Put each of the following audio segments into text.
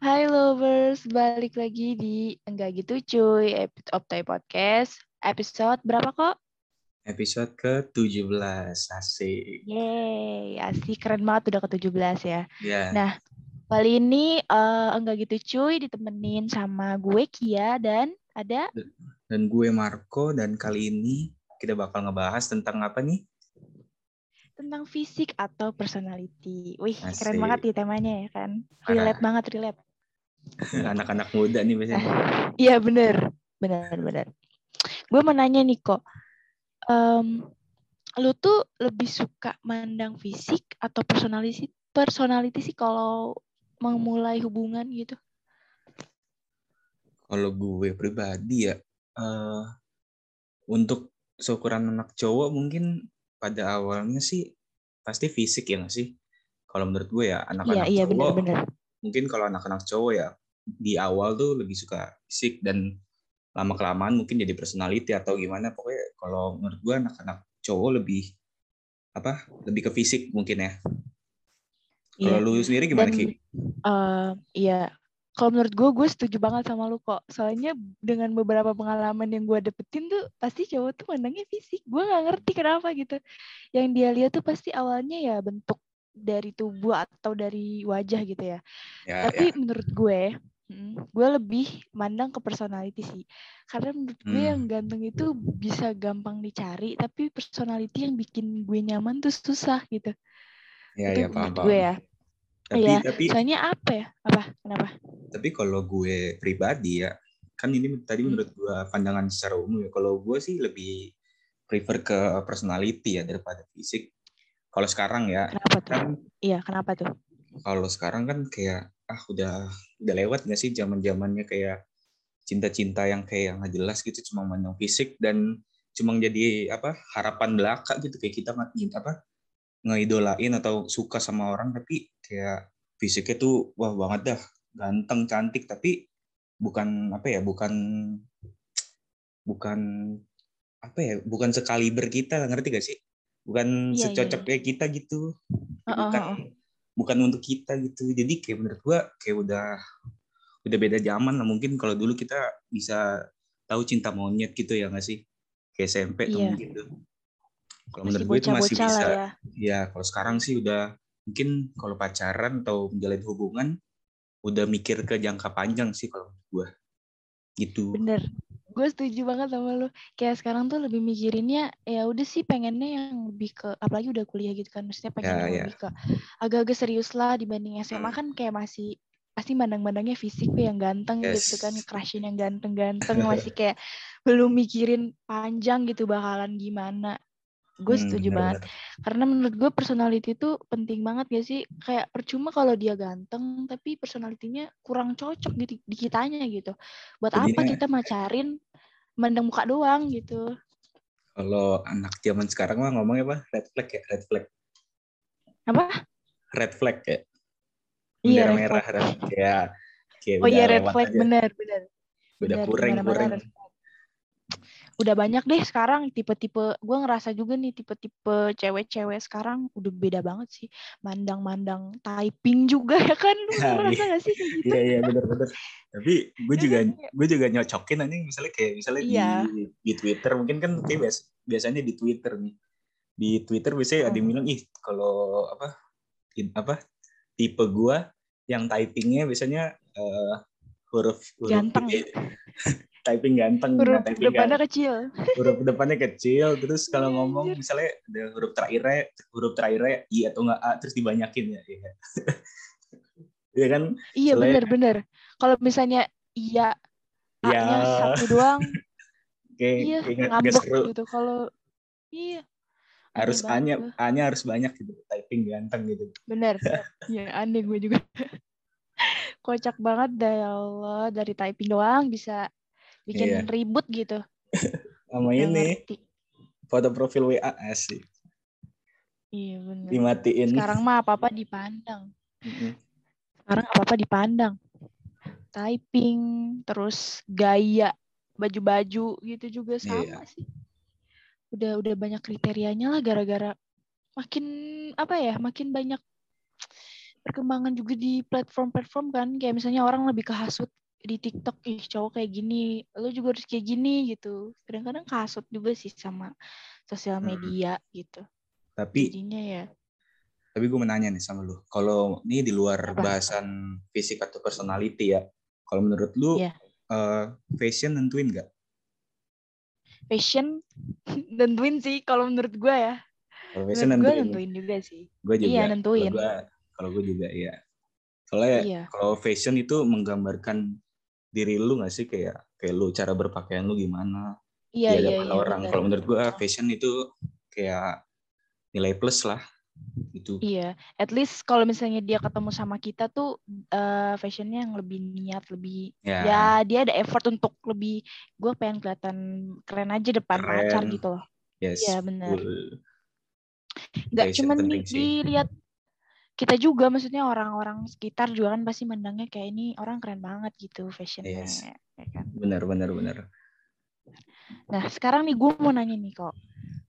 Hai lovers, balik lagi di Enggak Gitu Cuy, Optoy Podcast. Episode berapa kok? Episode ke-17, asik. Yeay, asik keren banget udah ke-17 ya. Ya, Nah, kali ini eh, Enggak Gitu Cuy ditemenin sama gue Kia dan ada dan gue Marco, dan kali ini kita bakal ngebahas tentang apa nih? tentang fisik atau personality. Wih, keren Asik. banget nih temanya ya kan. Parah. Relate banget, relate. Anak-anak muda nih biasanya. Iya bener, bener, bener. Gue mau nanya nih kok, em, lu tuh lebih suka mandang fisik atau personality, personality sih kalau memulai hubungan gitu? Kalau gue pribadi ya, eh untuk seukuran anak cowok mungkin pada awalnya sih pasti fisik ya nggak sih? Kalau menurut gue ya Iya, anak-anak iya cowok bener-bener. Mungkin kalau anak-anak cowok ya di awal tuh lebih suka fisik dan lama kelamaan mungkin jadi personality atau gimana pokoknya kalau menurut gue anak-anak cowok lebih apa lebih ke fisik mungkin ya kalau Iya. lu sendiri gimana Dan Ki? eh, iya, kalau menurut gue, gue setuju banget sama lu kok. Soalnya dengan beberapa pengalaman yang gue dapetin tuh, pasti cowok tuh mandangnya fisik. Gue nggak ngerti kenapa gitu. Yang dia lihat tuh pasti awalnya ya bentuk dari tubuh atau dari wajah gitu ya. Ya, Tapi ya. menurut gue, mm, gue lebih mandang ke personality sih. Karena menurut gue Hmm. yang ganteng itu bisa gampang dicari, tapi personality yang bikin gue nyaman tuh susah gitu. ya, itu ya, paham, menurut paham. gue ya. Tapi Iya, tapi Soalnya apa ya? Apa? Kenapa? tapi kalau gue pribadi ya kan ini tadi Hmm. menurut gue pandangan secara umum ya. Kalau gue sih lebih prefer ke personality ya daripada fisik. Kalau sekarang ya Kenapa tuh? kan Iya, kenapa tuh? kalau sekarang kan kayak ah udah udah lewat nggak sih zaman zamannya kayak cinta-cinta yang kayak nggak jelas gitu cuma mandang fisik dan cuma jadi apa harapan belaka gitu kayak kita nggak apa ngeidolain atau suka sama orang tapi kayak fisiknya tuh wah banget dah ganteng cantik tapi bukan apa ya bukan bukan apa ya bukan sekaliber kita ngerti gak sih bukan Iya, iya, secocok iya. kayak kita gitu Heeh, bukan bukan untuk kita gitu. Jadi kayak menurut gua kayak udah udah beda zaman lah. Mungkin kalau dulu kita bisa tahu cinta monyet gitu ya nggak sih? Kayak SMP atau Iya. mungkin tuh. Kalau menurut gue itu masih bisa. ya. ya kalau sekarang sih udah mungkin kalau pacaran atau menjalin hubungan udah mikir ke jangka panjang sih kalau menurut gue gitu. Bener. Gue setuju banget sama lu. Kayak sekarang tuh lebih mikirinnya, ya udah sih pengennya yang lebih ke, apalagi udah kuliah gitu kan. Maksudnya pengen Ya, yang ya. lebih ke agak-agak serius lah dibanding SMA Hmm. kan kayak masih pasti mandang-mandangnya fisik tuh yang ganteng gitu kan, Yes. crushin yang ganteng-ganteng masih kayak belum mikirin panjang gitu bakalan gimana. Gue Hmm, setuju banget. bener-bener. Karena menurut gue personality itu penting banget gak sih? Kayak percuma kalau dia ganteng, tapi personalitinya kurang cocok di, di kitanya gitu. Buat apa kita macarin mandang muka doang gitu? kalau anak zaman sekarang mah ngomongnya apa red flag ya red flag Apa? red flag ya Iya, merah red ya kayak Oh iya red flag aja. bener bener. udah Bener, kurang kurang flag. Udah banyak deh sekarang tipe-tipe. Gue ngerasa juga nih tipe-tipe cewek-cewek sekarang udah beda banget sih. Mandang-mandang typing juga ya kan? Lu Ya, ngerasa gak sih kayak gitu? Iya iya benar. Tapi gue Iya juga kan? gue juga nyocokin aja misalnya kayak misalnya Iya. di di Twitter mungkin kan kayak bias, biasanya di Twitter nih. Di Twitter biasanya ada yang Hmm. bilang ih kalau apa in- apa tipe gua yang typingnya biasanya eh, huruf huruf Ganteng. typing ganteng, Huruf nah, typing depannya ganteng. kecil. huruf depannya kecil terus kalau Iya, ngomong misalnya ada huruf terakhirnya huruf terakhirnya i atau enggak a terus dibanyakin ya iya Iya kan Iya Soalnya- bener-bener. Kalau misalnya iya ya A-nya satu doang, kayak, iya kayak nggak ngambek gitu. Kalau iya harus A-nya A-nya harus banyak gitu typing ganteng gitu bener. Iya aneh gue juga. Kocak banget dah ya Allah dari typing doang bisa bikin Iya. ribut gitu. sama ini ngerti. foto profil WA asik Iya bener. dimatiin Sekarang mah apa-apa dipandang. Mm-mm. Sekarang apa-apa dipandang. Typing, terus gaya, baju-baju gitu juga sama Iya. sih. Udah udah banyak kriterianya lah gara-gara makin apa ya, makin banyak perkembangan juga di platform-platform kan kayak misalnya orang lebih kehasut di TikTok ih cowok kayak gini lo juga harus kayak gini gitu kadang-kadang kasut juga sih sama sosial media hmm. gitu tapi jadinya ya tapi gue menanya nih sama lu kalau ini di luar Apa? bahasan fisik atau personality ya kalau menurut lu yeah. Iya. uh, fashion nentuin nggak fashion nentuin sih kalau menurut gue ya kalau fashion menurut nentuin. gue nentuin juga sih gue juga iya nentuin kalau gue juga iya soalnya iya. kalau fashion itu menggambarkan diri lu gak sih? Kayak kayak lu cara berpakaian lu gimana? Iya, iya, iya, orang. kalau menurut gua fashion itu kayak nilai plus lah itu iya at least kalau misalnya dia ketemu sama kita tuh uh, fashionnya yang lebih niat lebih yeah. ya dia ada effort untuk lebih gue pengen kelihatan keren aja depan keren. pacar gitu loh. Yes, iya benar. nggak cuma dilihat kita juga maksudnya orang-orang sekitar juga kan pasti mandangnya kayak ini orang keren banget gitu fashionnya yes. ya kan? Benar benar benar. Nah sekarang nih gue mau nanya nih kok.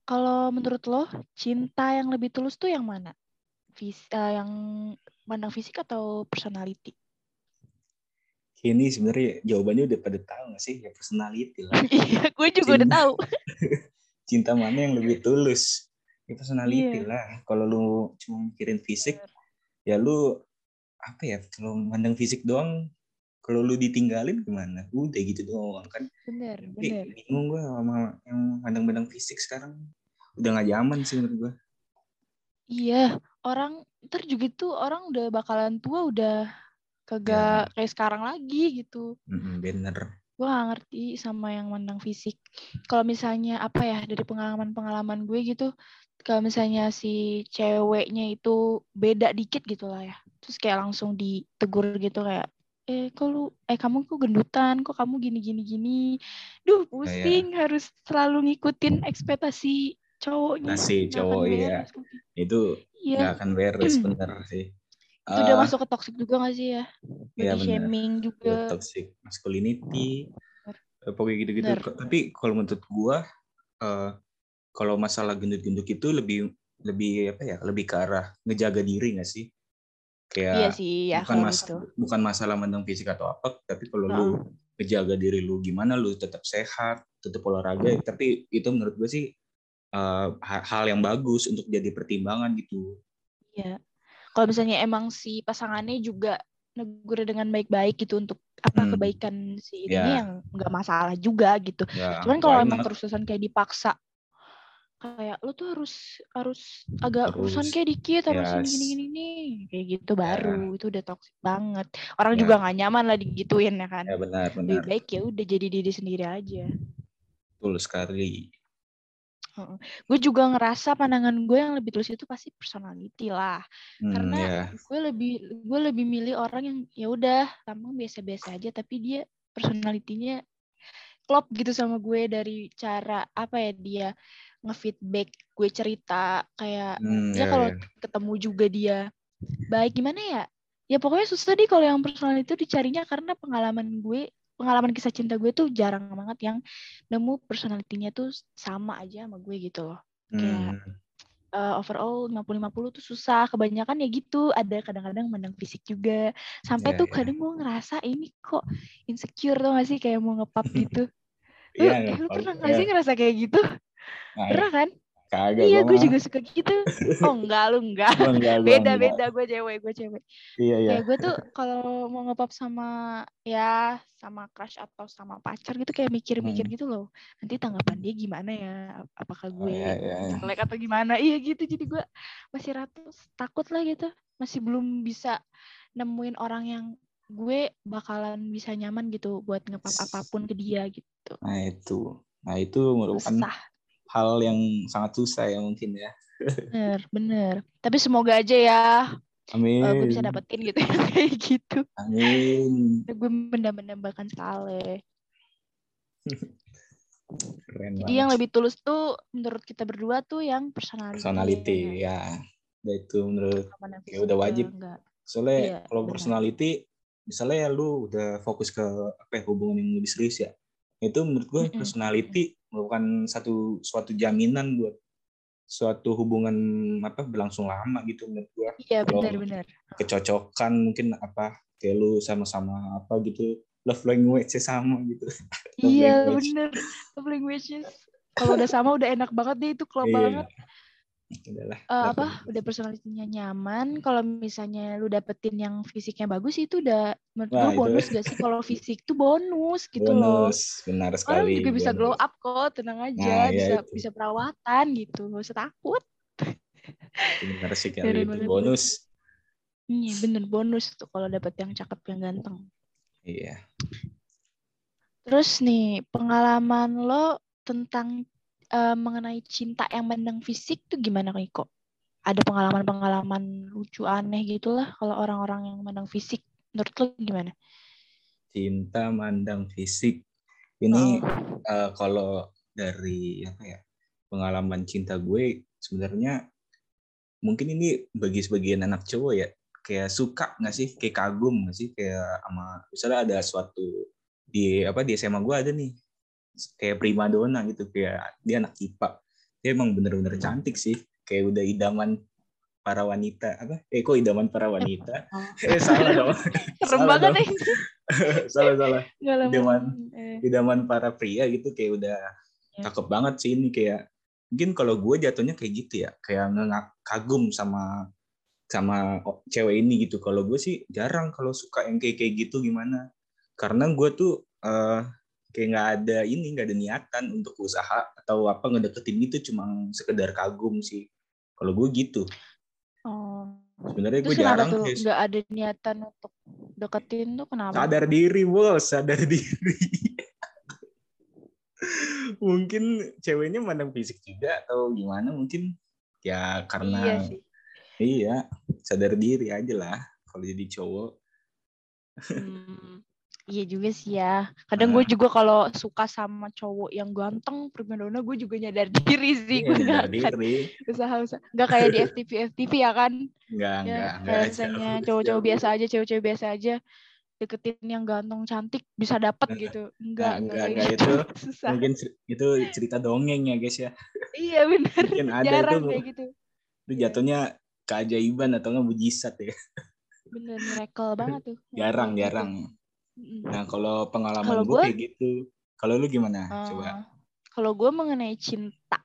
Kalau menurut lo cinta yang lebih tulus tuh yang mana? Vis uh, yang mandang fisik atau personality? Ini sebenarnya jawabannya udah pada tahu gak sih? Ya personality lah. Iya gue juga cinta, udah tahu. Cinta mana yang lebih tulus? Ya personality yeah. lah. Kalau lu cuma mikirin fisik ya lu apa ya kalau mandang fisik doang kalau lu ditinggalin gimana? Udah gitu doang kan. Bener bener. bingung gue sama yang mandang-mandang fisik sekarang. Udah gak zaman sih menurut gue iya orang ntar juga tuh orang udah bakalan tua udah kagak ya. kayak sekarang lagi gitu. Bener gue gak ngerti sama yang mandang fisik. Kalau misalnya apa ya dari pengalaman-pengalaman gue gitu kalau misalnya si ceweknya itu beda dikit gitu lah ya. Terus kayak langsung ditegur gitu kayak eh kok lu eh kamu kok gendutan? Kok kamu gini gini gini duh pusing ya. harus selalu ngikutin ekspektasi cowoknya si cowok ya itu iya. nggak akan beres bener sih itu uh, udah masuk ke toxic juga gak sih ya? Body ya, shaming juga. Toxic masculinity. Bener. pokoknya gitu-gitu. Tapi kalau menurut gua uh, kalau masalah gendut-gendut itu lebih lebih apa ya lebih ke arah ngejaga diri nggak sih? Kayak iya sih, ya, bukan mas gitu. bukan masalah mendeng fisik atau apa tapi kalau oh. lu ngejaga diri lu gimana lu tetap sehat tetap olahraga hmm. tapi itu menurut gue sih uh, hal yang bagus untuk jadi pertimbangan gitu. Iya kalau misalnya emang si pasangannya juga negur dengan baik-baik gitu untuk apa hmm. kebaikan si ini yeah. yang nggak masalah juga gitu. Yeah. Cuman kalau emang terus-terusan kayak dipaksa kayak lu tuh harus harus agak harus, urusan kayak dikit harus yes. gini gini nih kayak gitu baru yeah. itu udah toxic banget orang yeah. juga nggak nyaman lah digituin ya kan ya benar benar lebih baik ya udah jadi diri sendiri aja betul sekali uh, gue juga ngerasa pandangan gue yang lebih tulus itu pasti personality lah hmm, karena yeah. gue lebih gue lebih milih orang yang ya udah tampang biasa-biasa aja tapi dia personalitinya klop gitu sama gue dari cara apa ya dia ngefeedback gue cerita kayak hmm, ya, ya kalau ya. ketemu juga dia baik gimana ya ya pokoknya susah deh kalau yang personal itu dicarinya karena pengalaman gue pengalaman kisah cinta gue tuh jarang banget yang nemu personalitinya tuh sama aja sama gue gitu loh. Kayak hmm. uh, overall 50-50 tuh susah kebanyakan ya gitu. Ada kadang-kadang menang fisik juga. Sampai yeah, tuh yeah. kadang gue ngerasa ini kok insecure tuh gak sih? Kayak mau ngepap gitu. Lu, yeah, eh, lu pernah gak sih ngerasa kayak gitu? Nah, Pernah kan? Kagak. Iya, gue juga suka gitu. Oh enggak, lu enggak. enggak beda enggak. beda gue cewek, gue cewek. Iya iya. Kayak gue tuh kalau mau ngepop sama ya sama crush atau sama pacar gitu kayak mikir-mikir hmm. gitu loh. Nanti tanggapan dia gimana ya? Apakah gue oh, iya, iya, iya. jelek atau gimana? Iya gitu. Jadi gue masih ratus takut lah gitu. Masih belum bisa nemuin orang yang gue bakalan bisa nyaman gitu buat ngepap apa pun ke dia gitu. Nah itu, nah itu merupakan Susah hal yang sangat susah ya mungkin ya. Bener, bener. Tapi semoga aja ya. Amin. Uh, gue bisa dapetin gitu ya kayak gitu. Amin. Gue mendam-mendambakan Saleh. Keren Jadi banget. yang lebih tulus tuh menurut kita berdua tuh yang personality. Personality ya. ya. itu menurut ya udah wajib. Enggak. Soalnya iya, kalau benar. personality misalnya ya lu udah fokus ke apa ya, hubungan yang lebih serius ya. Itu menurut gue mm -hmm. personality merupakan satu suatu jaminan buat suatu hubungan apa berlangsung lama gitu menurut gua. Iya benar-benar. Kecocokan mungkin apa kayak lu sama-sama apa gitu love language sama gitu. Iya language. bener. Love languages. Kalau udah sama udah enak banget deh itu klop Iya. banget. Udahlah. Love apa udah personalitinya nyaman. Kalau misalnya lu dapetin yang fisiknya bagus itu udah menurut Wah, itu- bonus gak sih? Kalau fisik tuh bonus gitu loh. Bonus, benar Orang sekali. juga bisa glow bonus. up kok, tenang aja, Nah, ya bisa itu. bisa perawatan gitu, gak usah takut. Benar sih kali itu bonus. Iya bener bonus tuh kalau dapet yang cakep yang ganteng. Iya. Terus nih pengalaman lo tentang eh, mengenai cinta yang mandang fisik tuh gimana Riko? Ada pengalaman-pengalaman lucu aneh gitu lah kalau orang-orang yang mandang fisik. Menurut lo gimana? Cinta mandang fisik. Ini Oh. eh, kalau dari apa ya pengalaman cinta gue sebenarnya mungkin ini bagi sebagian anak cowok ya kayak suka nggak sih kayak kagum nggak sih kayak sama misalnya ada suatu di apa di SMA gue ada nih kayak primadona gitu kayak dia anak IPA dia emang bener-bener cantik sih kayak udah idaman para wanita apa eh kok idaman para wanita Oh. eh salah dong Serem Salah banget dong. nih. salah salah. Idaman. Eh, idaman para pria gitu kayak udah Ya. cakep banget sih ini kayak mungkin kalau gue jatuhnya kayak gitu ya kayak nggak kagum sama sama cewek ini gitu kalau gue sih jarang kalau suka yang kayak kayak gitu gimana karena gue tuh eh, kayak nggak ada ini nggak ada niatan untuk usaha atau apa ngedeketin gitu cuma sekedar kagum sih kalau gue gitu Oh. sebenarnya gue jarang tuh nggak ada niatan untuk deketin tuh kenapa? sadar diri bos sadar diri mungkin ceweknya mandang fisik juga atau gimana mungkin ya Iya karena sih. iya, sadar diri aja lah kalau jadi cowok Hmm, iya juga sih ya. Kadang Nah. gue juga kalau suka sama cowok yang ganteng, primadona, gue juga nyadar diri sih. Iya, gue sadar akan diri usaha-usaha. Nggak kayak di FTV FTV ya kan? enggak Ya, enggak jauh, cowok-cowok biasa aja, cewek-cewek biasa aja deketin yang ganteng cantik bisa dapet gitu. Enggak, Nah, enggak, enggak, gitu. itu Susah. mungkin itu cerita dongeng ya guys ya Iya bener. mungkin ada Jarang itu kayak gitu. itu jatuhnya keajaiban atau nggak mujizat ya Bener miracle banget tuh. jarang gitu. jarang. Nah kalau pengalaman gue kayak gitu kalau lu gimana? Eh, coba Kalau gue mengenai cinta,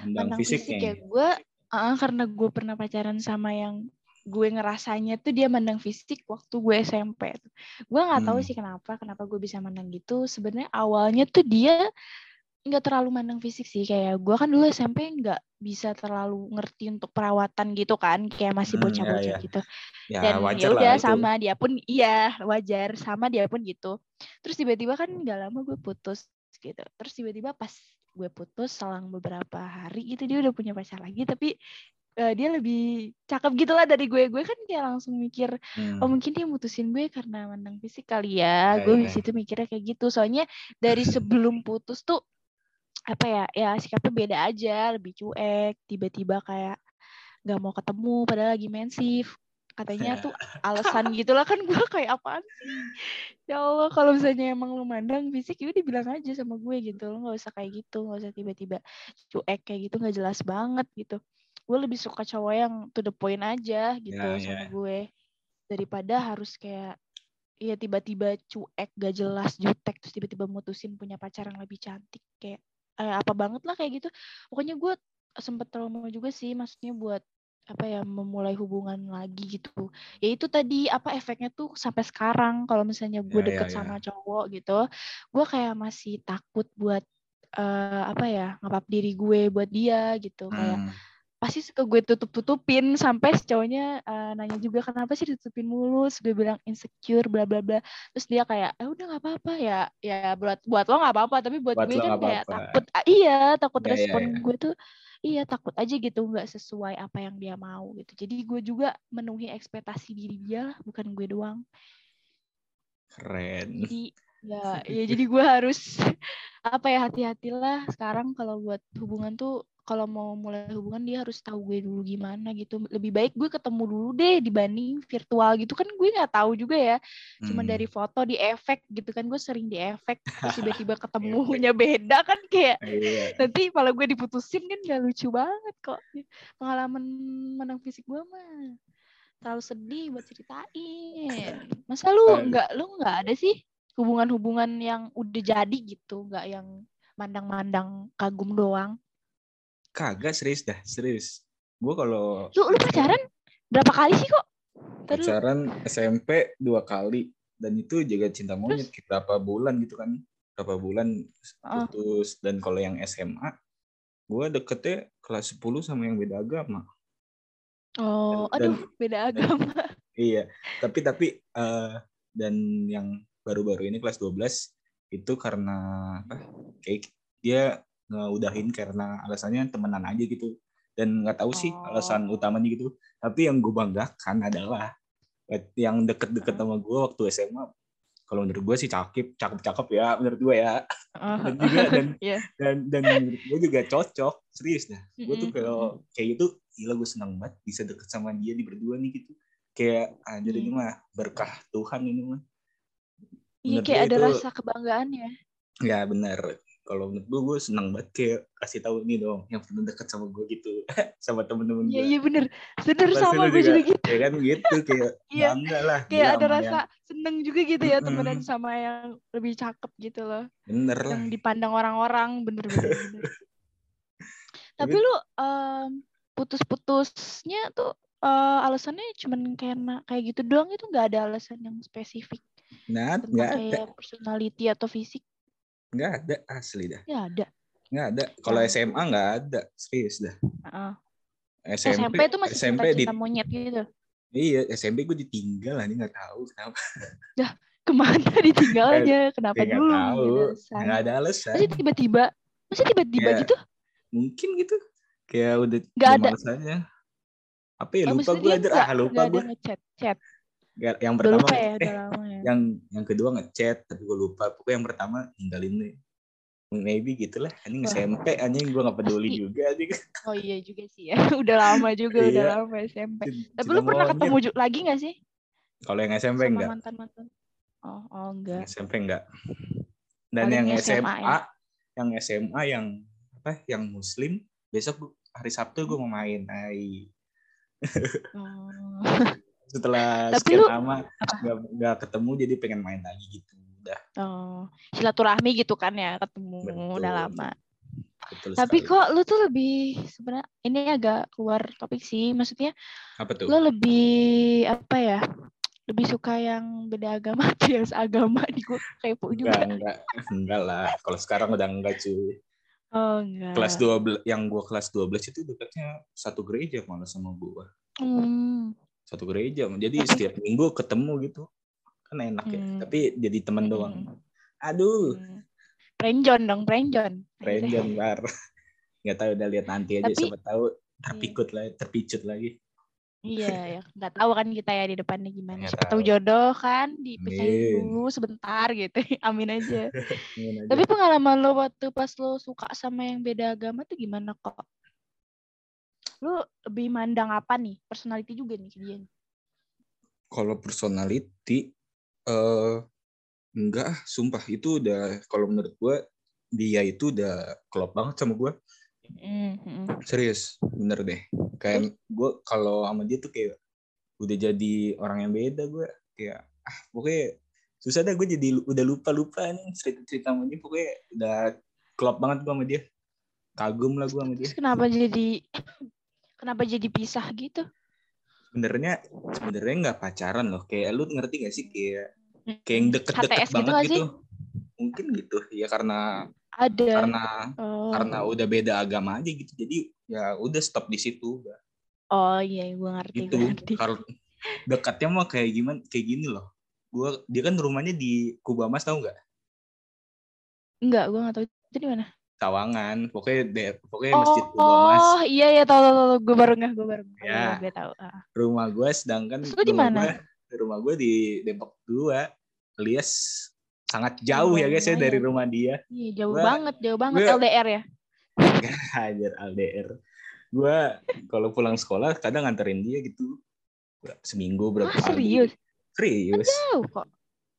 pandang pandang fisik fisiknya ya gue uh, karena gue pernah pacaran sama yang gue ngerasanya tuh dia mandang fisik waktu gue SMP gue nggak tahu Hmm. sih kenapa kenapa gue bisa mandang gitu. Sebenarnya awalnya tuh dia nggak terlalu mandang fisik sih kayak gue kan dulu SMP nggak bisa terlalu ngerti untuk perawatan gitu kan kayak masih Hmm, ya, bocah-bocah ya. gitu ya dan ya udah itu. sama dia pun iya wajar sama dia pun gitu terus tiba-tiba kan nggak lama gue putus gitu terus tiba-tiba pas gue putus selang beberapa hari gitu dia udah punya pacar lagi tapi eh, dia lebih cakep gitu lah dari gue gue kan kayak langsung mikir Hmm. oh mungkin dia mutusin gue karena mandang fisik kali ya Ya, gue ya. di situ mikirnya kayak gitu soalnya dari sebelum putus tuh apa ya ya sikapnya beda aja lebih cuek tiba-tiba kayak nggak mau ketemu padahal lagi mensif katanya tuh alasan gitulah kan gue kayak apaan sih? Ya Allah kalau misalnya emang lu mandang fisik ya udah bilang aja sama gue gitu. Lo nggak usah kayak gitu nggak usah tiba-tiba cuek kayak gitu nggak jelas banget gitu. Gue lebih suka cowok yang to the point aja gitu Ya, sama ya. gue. Daripada harus kayak ya tiba-tiba cuek gak jelas jutek terus tiba-tiba mutusin punya pacar yang lebih cantik kayak eh, apa banget lah kayak gitu pokoknya gue sempet trauma juga sih maksudnya buat apa ya memulai hubungan lagi gitu ya itu tadi apa efeknya tuh sampai sekarang kalau misalnya gue Ya, ya, deket ya. sama cowok gitu gue kayak masih takut buat eh, apa ya ngapap diri gue buat dia gitu kayak Hmm. Pasti suka gue tutup-tutupin sampai si cowoknya eh, nanya juga kenapa sih ditutupin mulu? Terus gue bilang insecure bla bla bla. Terus dia kayak eh udah nggak apa-apa ya ya buat buat lo nggak apa-apa tapi buat, Buat gue kan kayak takut ah, iya takut Ya, ya, respon ya. gue tuh iya takut aja gitu nggak sesuai apa yang dia mau gitu. Jadi gue juga memenuhi ekspektasi diri dia lah bukan gue doang. Keren. Jadi ya ya jadi gue harus apa ya hati-hatilah sekarang kalau buat hubungan tuh kalau mau mulai hubungan dia harus tahu gue dulu gimana gitu. Lebih baik gue ketemu dulu deh dibanding virtual gitu. Kan gue nggak tahu juga ya cuma Hmm. dari foto di efek gitu kan. Gue sering di efek tiba-tiba ketemunya beda kan kayak Iya. nanti kalau gue diputusin kan gak lucu banget kok. Pengalaman menang fisik gue mah terlalu sedih buat ceritain. Masa lu nggak lu nggak ada sih hubungan-hubungan yang udah jadi gitu? Nggak yang mandang-mandang kagum doang Kagak serius dah, serius. Gue kalau lu lu pacaran? Berapa kali sih kok? Pacaran SMP dua kali. Dan itu juga cinta monyet kayak berapa bulan gitu kan. Berapa bulan Ah. putus. Dan kalau yang SMA gue deketnya kelas 10 sama yang beda agama. Oh Dan- aduh beda agama. Iya tapi tapi eh, dan yang baru-baru ini kelas 12 itu karena apa kayak dia ngeudahin karena alasannya temenan aja gitu. Dan nggak tahu sih Oh. alasan utamanya gitu. Tapi yang gue banggakan adalah yang deket-deket sama gue waktu SMA kalau menurut gue sih cakep cakep-cakep ya menurut gue ya. Dan juga dan Iya. dan dan menurut gue juga cocok serius dah. Gue tuh kalau kayak gitu gila gue senang banget bisa deket sama dia di berdua nih gitu. Kayak anjir ini Hmm. mah berkah Tuhan ini mah. Iya kayak ada itu- rasa kebanggaan ya ya benar kalau menurut gue gue senang banget kayak kasih tahu ini dong yang pernah deket sama gue gitu sama temen-temen iya gue iya bener. Bener Pasti sama gue juga. gitu. Ya kan gitu kayak Iya. bangga lah kayak ada rasa seneng juga gitu ya temenan sama yang lebih cakep gitu loh. Yang- bener lah. Yang dipandang orang-orang bener bener, bener. tapi lu em, putus-putusnya tuh eh, alasannya cuman karena kayak gitu doang itu nggak ada alasan yang spesifik nah nggak ada. kayak personality atau fisik nggak ada asli dah. Ya ada. Nggak ada. Kalau SMA nggak ada serius dah. Heeh. SMP SMP, tuh masih SMP di cinta-cinta monyet gitu. Iya SMP gue ditinggal lah ini nggak tahu kenapa. Ke mana ditinggalnya kenapa Ya, nggak dulu? tahu. Nggak ada alasan. nggak ada alasan. Masih tiba-tiba masih tiba-tiba Iya. gitu? mungkin gitu. Kayak udah Nggak ada. apa ya Oh, lupa gue nggak- ah lupa nggak ada gue ngechat chat Yang udah pertama lupa ya eh, udah lama ya. yang yang kedua ngechat tapi gue lupa. Pokoknya yang pertama ninggalin nih. Maybe gitulah. Anjing. SMP anjing gue nggak peduli Pasti. juga anjing. Oh iya juga sih ya. Udah lama juga udah Iya. lama SMP tapi lu pernah ketemu ju- lagi gak sih? Kalau yang SMP sama enggak mantan mantan oh oh enggak SMP enggak dan Paling yang SMA SMA, ya? yang SMA yang apa yang muslim besok hari Sabtu gue mau main Hai. Oh. setelah Tapi sekian lu- lama nggak ketemu jadi pengen main lagi gitu udah. Oh silaturahmi gitu kan ya ketemu Betul. udah lama. Betul tapi sekali. kok lu tuh lebih sebenarnya ini agak keluar topik sih maksudnya apa tuh? lu lebih apa ya lebih suka yang beda agama atau yang seagama nih? Gue kepo enggak juga enggak enggak lah. Kalau sekarang udah enggak cuy. Oh enggak kelas 12 yang gua kelas 12 itu dekatnya satu gereja malah sama gua. Hmm. Satu gereja jadi setiap minggu ketemu gitu kan enak ya Hmm. tapi jadi teman Hmm. doang aduh Hmm. Prenjon dong, prenjon. Renjon bar nggak tahu udah lihat nanti aja Tapi- siapa tahu terpikut lah terpicut lagi Iya, ya. nggak tahu kan kita ya di depannya gimana. Nggak Siapa tahu jodoh kan dipisahin Amin. dulu sebentar gitu. Amin aja. Gimana aja. Tapi pengalaman lo waktu pas lo suka sama yang beda agama tuh gimana kok? Lo lebih mandang apa nih? Personality juga nih dia. kalau personality eh enggak ah, sumpah. Itu udah kalau menurut gua dia itu udah klop banget sama gua. Mm, mm, serius bener deh. Kayak gua kalau sama dia tuh kayak udah jadi orang yang beda gua. Kayak ah pokoknya susah dah gue jadi lu- udah lupa lupa nih cerita cerita sama dia. Pokoknya udah klop banget gua sama dia. Kagum lah gua sama dia. Terus kenapa jadi kenapa jadi pisah gitu? sebenarnya sebenarnya nggak pacaran loh kayak lu ngerti gak sih kayak kayak yang deket-deket gitu banget gitu, sih? mungkin gitu ya karena Ada. karena oh. karena udah beda agama aja gitu jadi ya udah stop di situ oh iya, gue ngerti. gitu Gue ngerti. kalau dekatnya mah kayak gimana kayak gini loh gua dia kan rumahnya di Kubamas tau nggak Enggak, gue nggak tahu itu di mana. Tawangan pokoknya de- pokoknya masjid Oh, Kubamas oh iya iya tahu tahu, tahu. gue baru nggak gue baru nggak Ya. gue tahu ah. rumah gua sedangkan Terus di rumah mana? gua- rumah gua di Depok 2 alias sangat jauh ya guys ya lumayan. dari rumah dia Iya jauh Gua- banget jauh banget gua- LDR ya Hajar LDR. Gue kalau pulang sekolah kadang nganterin dia gitu. Seminggu berapa kali. serius? Serius. Tahu kok.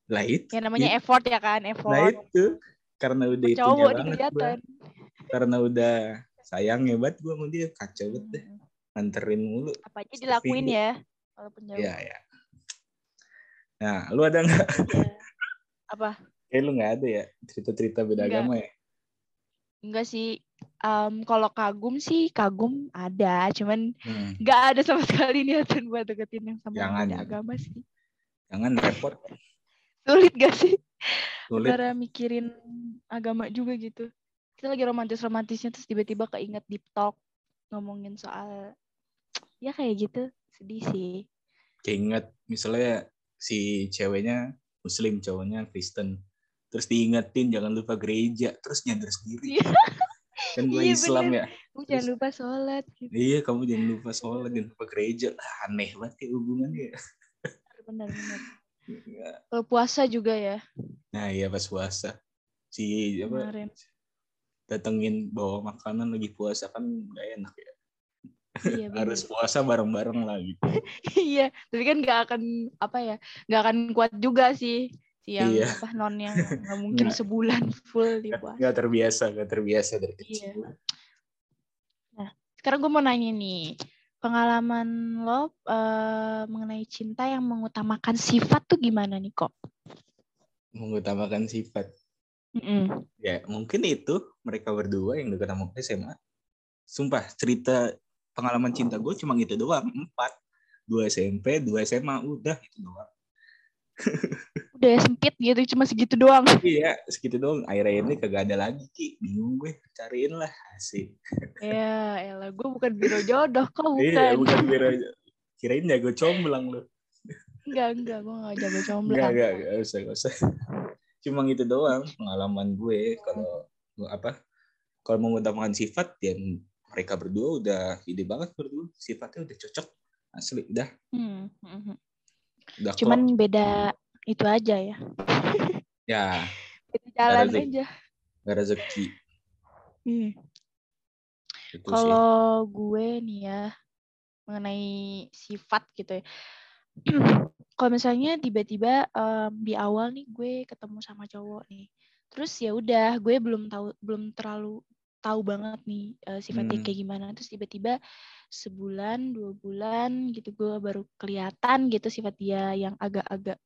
Lah itu. Ya namanya effort ya kan, effort. itu. Karena udah itu banget gua. Karena udah sayang hebat gue sama dia. Kacau banget deh. Hmm. Nganterin mulu. Apa aja dilakuin minggu. ya. Walaupun jauh. Iya, ya. Nah, lu ada nggak? Iya. Apa? Kayak lu nggak ada ya cerita-cerita beda Nggak. agama ya? Enggak sih. Em, kalau kagum sih kagum ada, cuman Hmm. nggak ada sama sekali niatan buat deketin yang sama Jangan, beda jangan. agama sih. Jangan repot. Sulit gak sih? Sulit. Cara mikirin agama juga gitu. Kita lagi romantis-romantisnya terus tiba-tiba keinget deep talk ngomongin soal ya kayak gitu. Sedih sih. Keinget misalnya si ceweknya muslim, cowoknya Kristen. Terus diingetin jangan lupa gereja. Terus nyadar sendiri. Iya. Kan gue Iya, Islam bener. ya. Lu jangan lupa sholat gitu. Iya kamu jangan lupa sholat, jangan lupa gereja. Aneh banget ya hubungannya. Benar-benar. Kalau puasa juga ya Nah iya pas puasa. Si apa datengin bawa makanan lagi puasa kan gak enak ya. Iya. Harus puasa bareng-bareng lagi. Iya, tapi kan nggak akan apa ya, nggak akan kuat juga sih si yang Iya. apa non yang nggak mungkin Nggak. sebulan full di puasa. Gak terbiasa, gak terbiasa dari Iya. kecil. Sekarang gue mau nanya nih, pengalaman lo eh, mengenai cinta yang mengutamakan sifat tuh gimana nih kok? Mengutamakan sifat. Mm-mm. Ya mungkin itu mereka berdua yang dekat sama SMA. Sumpah cerita pengalaman cinta gue cuma gitu doang. Empat. Dua SMP, dua SMA. Udah itu doang. Udah sempit gitu, cuma segitu doang. Iya segitu doang. Akhirnya ini kagak ada lagi Ki. Bingung gue. Cariin lah. Asik. ya, elah, gue bukan biro jodoh, kok Iya bukan. bukan kira Kirain jago comblang lu. Enggak, enggak, gue gak jago comblang. enggak, enggak usah, enggak usah. Cuma gitu doang pengalaman gue kalau apa kalau mengutamakan sifat ya mereka berdua udah ide banget berdua sifatnya udah cocok asli udah Hmm, hmm, hmm. udah Cuman klop. beda itu aja ya. ya Beda jalan rezeki. aja. gak rezeki Hmm. Kalau gue nih ya mengenai sifat gitu ya. Kalau misalnya tiba-tiba em, di awal nih gue ketemu sama cowok nih. Terus ya udah gue belum tahu belum terlalu tahu banget nih eh, sifatnya Hmm. kayak gimana. Terus tiba-tiba sebulan, dua bulan gitu gue baru kelihatan gitu sifat dia yang agak-agak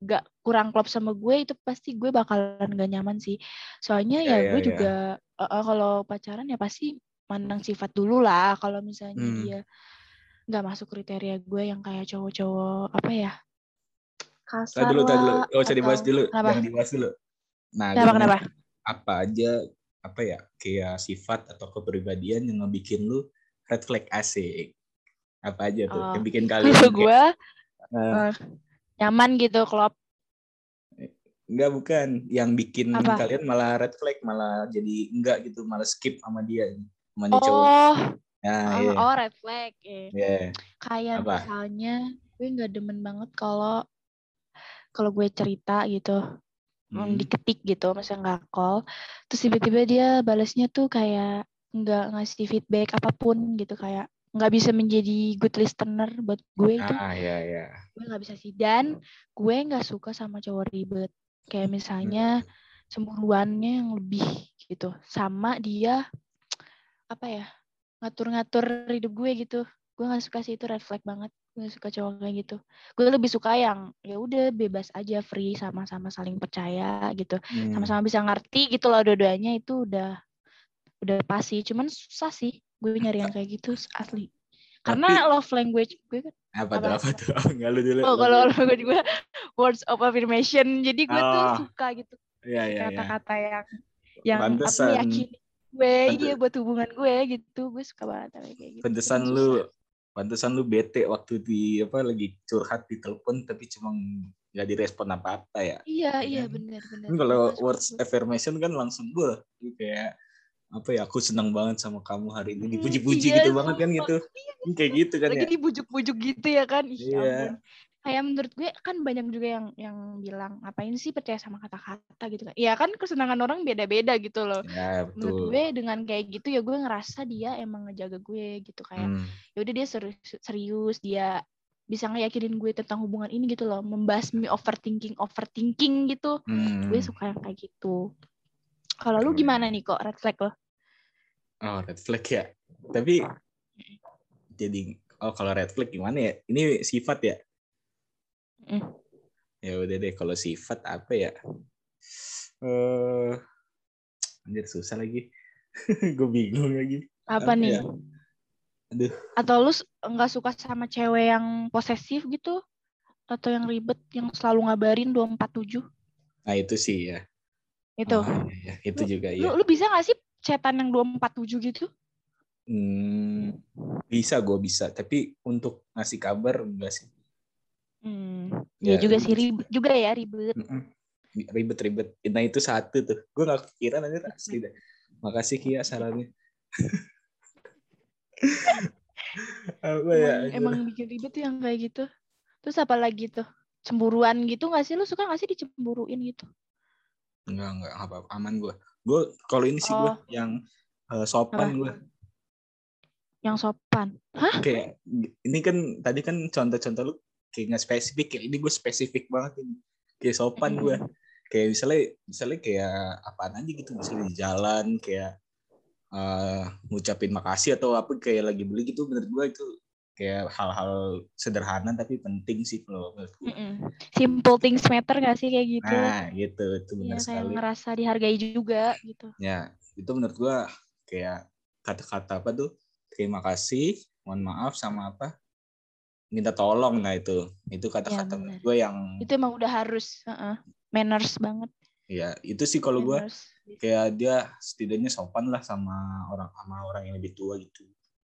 gak kurang klop sama gue itu pasti gue bakalan gak nyaman sih. Soalnya Iya, ya iya, gue iya. juga eh, eh, kalau pacaran ya pasti mandang sifat dulu lah. Kalau misalnya Hmm. dia nggak masuk kriteria gue yang kayak cowok-cowok apa ya kasar Tadi dulu, tadi dulu. lah, Gak usah dibahas atau- dulu. Kenapa? Jangan dibahas dulu. Nah, Kenapa kenapa? apa aja apa ya kayak sifat atau kepribadian yang ngebikin lu red flag asik. Apa aja tuh Oh. yang bikin kalian kayak, gue eh, eh, nyaman gitu klop enggak bukan yang bikin Apa? kalian malah red flag malah jadi enggak gitu malah skip sama dia sama dia cowok. oh Nah, oh, iya. oh red flag eh. Iya. kayak Apa? misalnya gue nggak demen banget kalau kalau gue cerita gitu Hmm. mm, diketik gitu misalnya nggak call terus tiba-tiba dia balasnya tuh kayak nggak ngasih feedback apa pun gitu kayak nggak bisa menjadi good listener buat gue itu. Ah, iya iya. gue nggak bisa sih. Dan gue nggak suka sama cowok ribet. Kayak misalnya cemburuannya yang lebih gitu. Sama dia apa ya ngatur-ngatur hidup gue gitu. Gue nggak suka sih itu red flag banget. Gue suka cowok kayak gitu. Gue lebih suka yang ya udah bebas aja free sama-sama saling percaya gitu. Hmm. sama-sama bisa ngerti gitu loh dua-duanya itu udah udah pasti cuman susah sih gue nyari yang kayak gitu asli karena love language gue kan apa tuh apa? apa tuh? Enggak lu dulu. Oh, kalau dulu. orang gue juga words of affirmation. Jadi gue tuh Oh. suka gitu Iya iya iya. kata-kata yang yang apa Pantesan. meyakini gue, Pante- iya buat hubungan gue gitu. Gue suka banget kayak gitu. Pantesan lu pantesan lu bete waktu di apa lagi curhat di telepon tapi cuma nggak direspon apa-apa ya. Iya, Iya iya kan? benar benar. Kan kalau words affirmation kan langsung gue kayak apa ya aku senang banget sama kamu hari ini Hmm, dipuji-puji iya, gitu banget kan gitu. Kayak gitu kan Lagi ya. dibujuk-bujuk gitu ya kan. Ih, Iya. kayak menurut gue kan banyak juga yang yang bilang ngapain sih percaya sama kata-kata? gitu kan. Ya kan kesenangan orang beda-beda gitu loh. Ya, menurut betul. gue dengan kayak gitu ya gue ngerasa dia emang ngejaga gue gitu kayak Hmm, ya udah dia serius, serius dia bisa ngeyakinin gue tentang hubungan ini gitu loh membasmi overthinking overthinking gitu. Hmm. gue suka yang kayak gitu kalau lu gimana nih kok red flag lo Oh, red flag ya. Tapi jadi oh kalau red flag gimana ya? Ini sifat ya? Mm. Ya udah deh kalau sifat apa ya? Eh anjir susah lagi. Gue bingung lagi. apa, Apa nih ya? Aduh. atau lu nggak suka sama cewek yang posesif gitu atau yang ribet yang selalu ngabarin 247 Nah, itu sih ya. Itu Oh, iya, iya. Itu juga lu, ya. lu bisa nggak sih chatan yang 247 gitu Hmm, bisa gue bisa, tapi untuk ngasih kabar enggak sih. hmm. ya, Ya, juga sih ribet juga ya ribet. Ribet-ribet. Nah itu satu tuh. Gue gak kepikiran aja asli dah. Makasih Kia sarannya. apa ya? emang, emang bikin ribet tuh yang kayak gitu terus apa lagi tuh cemburuan gitu nggak sih lu suka nggak sih dicemburuin gitu Enggak, enggak apa aman gue. Gue kalau ini sih gue Oh. yang eh, sopan Apa? gue. yang sopan Kayak ini kan tadi kan contoh-contoh lu kayak nggak spesifik. Kayak ini gue spesifik banget ini. Kayak sopan gue. Kayak misalnya misalnya kayak apaan aja gitu misalnya di jalan kayak eh ngucapin makasih atau apa kayak lagi beli gitu menurut gue itu kayak hal-hal sederhana tapi penting sih kalau. Mm-mm. simple things matter gak sih kayak gitu Nah, gitu itu Iya, benar kayak sekali. ngerasa dihargai juga gitu Ya, itu menurut gua kayak kata-kata apa tuh? Terima kasih, mohon maaf sama apa? Minta tolong nah itu. Itu kata-kata menurut gua yang itu emang udah harus heeh, manners banget ya itu sih kalau gua kayak dia setidaknya sopan lah sama orang sama orang yang lebih tua gitu.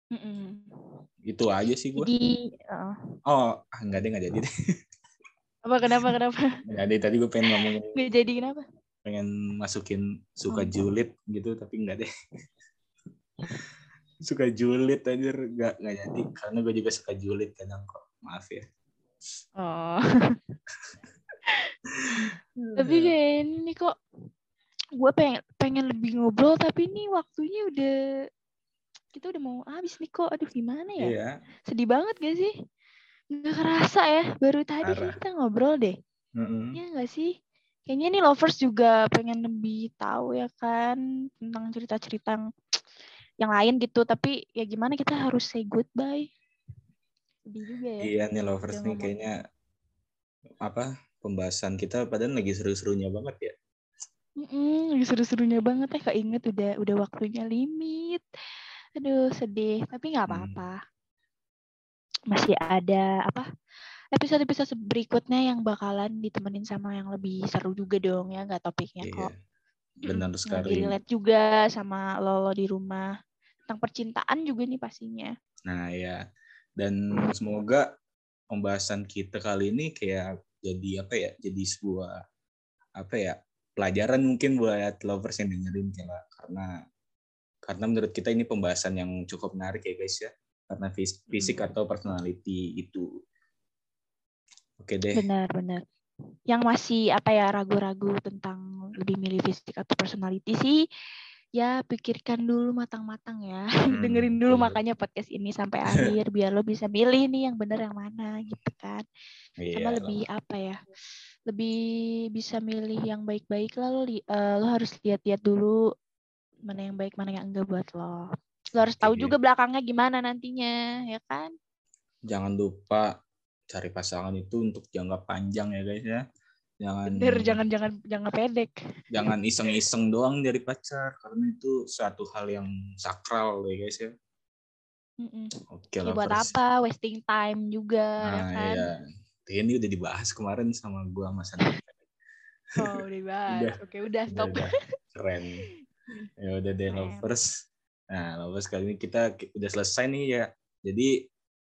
Mm-mm. Itu aja sih gua. jadi heeh. Oh, ah, enggak deh, enggak jadi deh. apa kenapa kenapa Enggak deh, tadi gua pengen ngomongin nggak jadi kenapa pengen masukin suka Oh. julid gitu tapi enggak deh. suka julid aja enggak enggak jadi karena gue juga suka julid kadang kok. Maaf ya. oh tapi kayak ini kok gue pengen pengen lebih ngobrol tapi ini waktunya udah kita udah mau habis nih kok aduh gimana ya Iya. sedih banget gak sih nggak kerasa ya baru tadi Parah. kita ngobrol deh Mm-mm. ya nggak sih kayaknya nih lovers juga pengen lebih tahu ya kan tentang cerita-cerita yang, yang lain gitu tapi ya gimana kita harus say goodbye sedih juga ya Iya nih lovers nih ngomong. kayaknya apa pembahasan kita padahal lagi seru-serunya banget ya. Mm-mm, lagi seru-serunya banget ya keinget udah udah waktunya limit aduh sedih tapi nggak Hmm. apa-apa masih ada apa episode-episode berikutnya yang bakalan ditemenin sama yang lebih seru juga dong ya nggak topiknya Iya. kok Benar Yang sekali. relate juga sama lolo di rumah tentang percintaan juga nih pastinya Nah, ya. Dan semoga pembahasan kita kali ini kayak jadi apa ya? Jadi sebuah apa ya? pelajaran mungkin buat lovers yang dengerin kayak karena karena menurut kita ini pembahasan yang cukup menarik ya guys ya. Karena fis- fisik Hmm. atau personality itu. Oke deh. benar-benar yang masih apa ya ragu-ragu tentang lebih milih fisik atau personality sih ya pikirkan dulu matang-matang ya Hmm, dengerin dulu makanya podcast ini sampai akhir biar lo bisa milih nih yang benar yang mana gitu kan sama Iya, lebih apa ya lebih bisa milih yang baik-baik lah lo li- eh, lo harus lihat-lihat dulu mana yang baik mana yang enggak buat lo lo harus tahu Oke. juga belakangnya gimana nantinya ya kan jangan lupa cari pasangan itu untuk jangka panjang ya guys ya. Jangan bener jangan jangan jangan pedek jangan iseng-iseng doang dari pacar karena itu suatu hal yang sakral ya guys ya. Mm-mm. Oke Ya, lah. buat apa wasting time juga ya Nah, kan iya. Ini udah dibahas kemarin sama gua sama Sandra. oh udah dibahas Udah. oke udah Udah, stop udah. Keren. Ya udah deh lovers. Nah, lovers kali ini kita ki- udah selesai nih ya. Jadi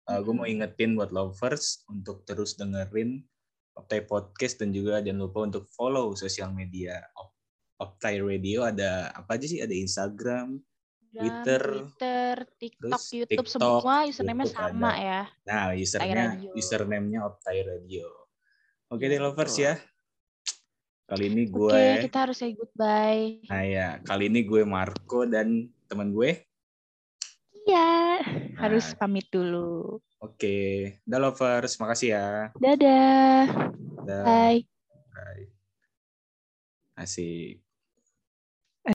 gue mau ingetin buat lovers untuk terus dengerin Optai Podcast dan juga jangan lupa untuk follow sosial media Op- Optai Radio ada apa aja sih? Ada Instagram, Twitter, Twitter, TikTok, terus YouTube TikTok, semua username-nya YouTube sama ada. ya. Nah, username username-nya Optai Radio. Oke Iya, deh lovers ya. Kali ini gue Oke, kita harus say goodbye. Nah ya, kali ini gue Marco dan teman gue. Iya, Nah. harus pamit dulu. Oke, dah lovers, makasih ya. Dadah. Dah. Bye. Bye. Asik.